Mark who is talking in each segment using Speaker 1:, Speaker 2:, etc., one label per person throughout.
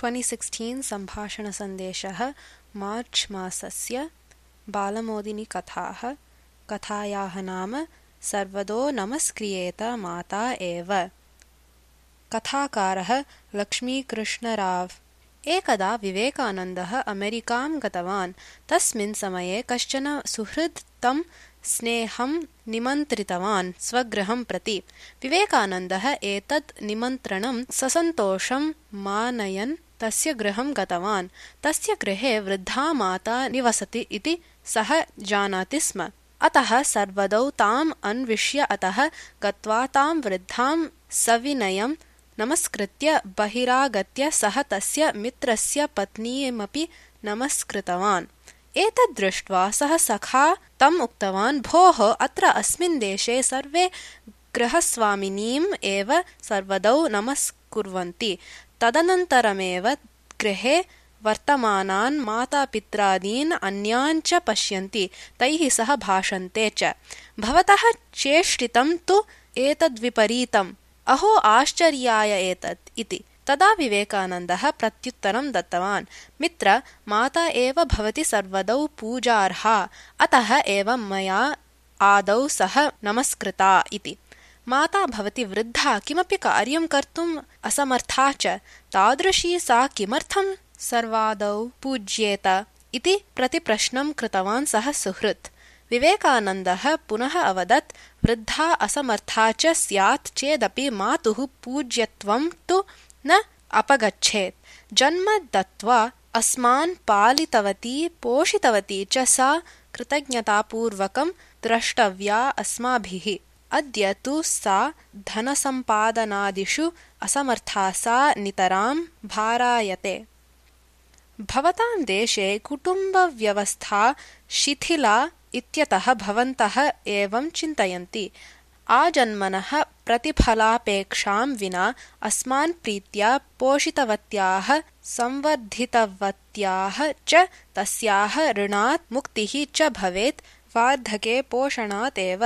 Speaker 1: 2016 सम्भाषणसन्देशः मार्च् मासस्य बालमोदिनीकथाः कथायाः नाम सर्वदो नमस्क्रियेत माता एव कथाकारः लक्ष्मीकृष्णराव् एकदा विवेकानन्दः अमेरिकां गतवान् तस्मिन् समये कश्चन सुहृद् तं स्नेहं निमन्त्रितवान् स्वगृहं प्रति विवेकानन्दः एतत् निमन्त्रणं ससन्तोषं मानयन् तस्य गृहं गतवान्। तस्य गृहे वृद्धा माता निवसति इति सः जानाति स्म। अतः सर्वदौ ताम् अन्विष्य अतः गत्वा तां वृद्धां सविनयं नमस्कृत्य बहिरागत्य सः तस्य मित्रस्य पत्नीमपि नमस्कृतवान्। एतद् दृष्ट्वा सः सखा तम् उक्तवान् भोः अत्र अस्मिन् देशे सर्वे गृहस्वामिनीम् एव सर्वदौ नमस्कुर्वन्ति तदनन्तरमेव गृहे वर्तमानान् मातापित्रादीन् अन्यान् च पश्यन्ति तैः सह भाषन्ते च। भवतः चेष्टितं तु एतद्विपरीतम्। अहो आश्चर्याय एतत् इति। तदा विवेकानन्दः प्रत्युत्तरं दत्तवान्। मित्र माता एव भवति सर्वदौ पूजार्हा। अतः एव मया आदौ सह नमस्कृता इति माता भवति वृद्धा किमपि कार्यं कर्तुम् असमर्था च। तादृशी सा किमर्थं सर्वादौ पूज्येत इति प्रतिप्रश्नं कृतवान् सः सुहृत्। विवेकानन्दः पुनः अवदत् वृद्धा असमर्था च स्यात् चेदपि मातुः पूज्यत्वं तु न अपगच्छेत्। जन्म दत्त्वा अस्मान् पालितवती पोषितवती च सा कृतज्ञतापूर्वकं द्रष्टव्या अस्माभिः अद्य तु सा धनसम्पादनादिषु असमर्था सा नितरां भारायते। भवतां देशे कुटुम्बव्यवस्था शिथिला इत्यतः भवन्तः एवं चिन्तयन्ति। आजन्मनः प्रतिफलापेक्षां विना अस्मान् प्रीत्या पोषितवत्याः संवर्धितवत्याः च तस्याः ऋणात् मुक्तिः च भवेत् वार्धके पोषणात् एव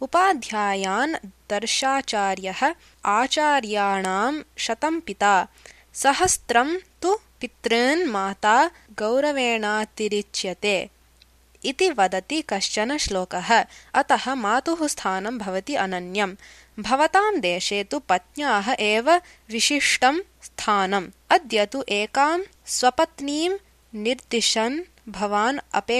Speaker 1: उपाध्यायान् दर्शाचार्यः आचार्याणां शतं पिता। सहस्त्रं तु पितॄन् माता गौरवेणातिरिच्यते। इति वदति कश्चन श्लोकः। अतः मातुः स्थानं भवति अनन्यम्। भवतां देशे तु पत्न्याः एव विशिष्टं स्थानम्। अद्य तु एकां स्वपत्नीं निर्दिशन् भवान् अपे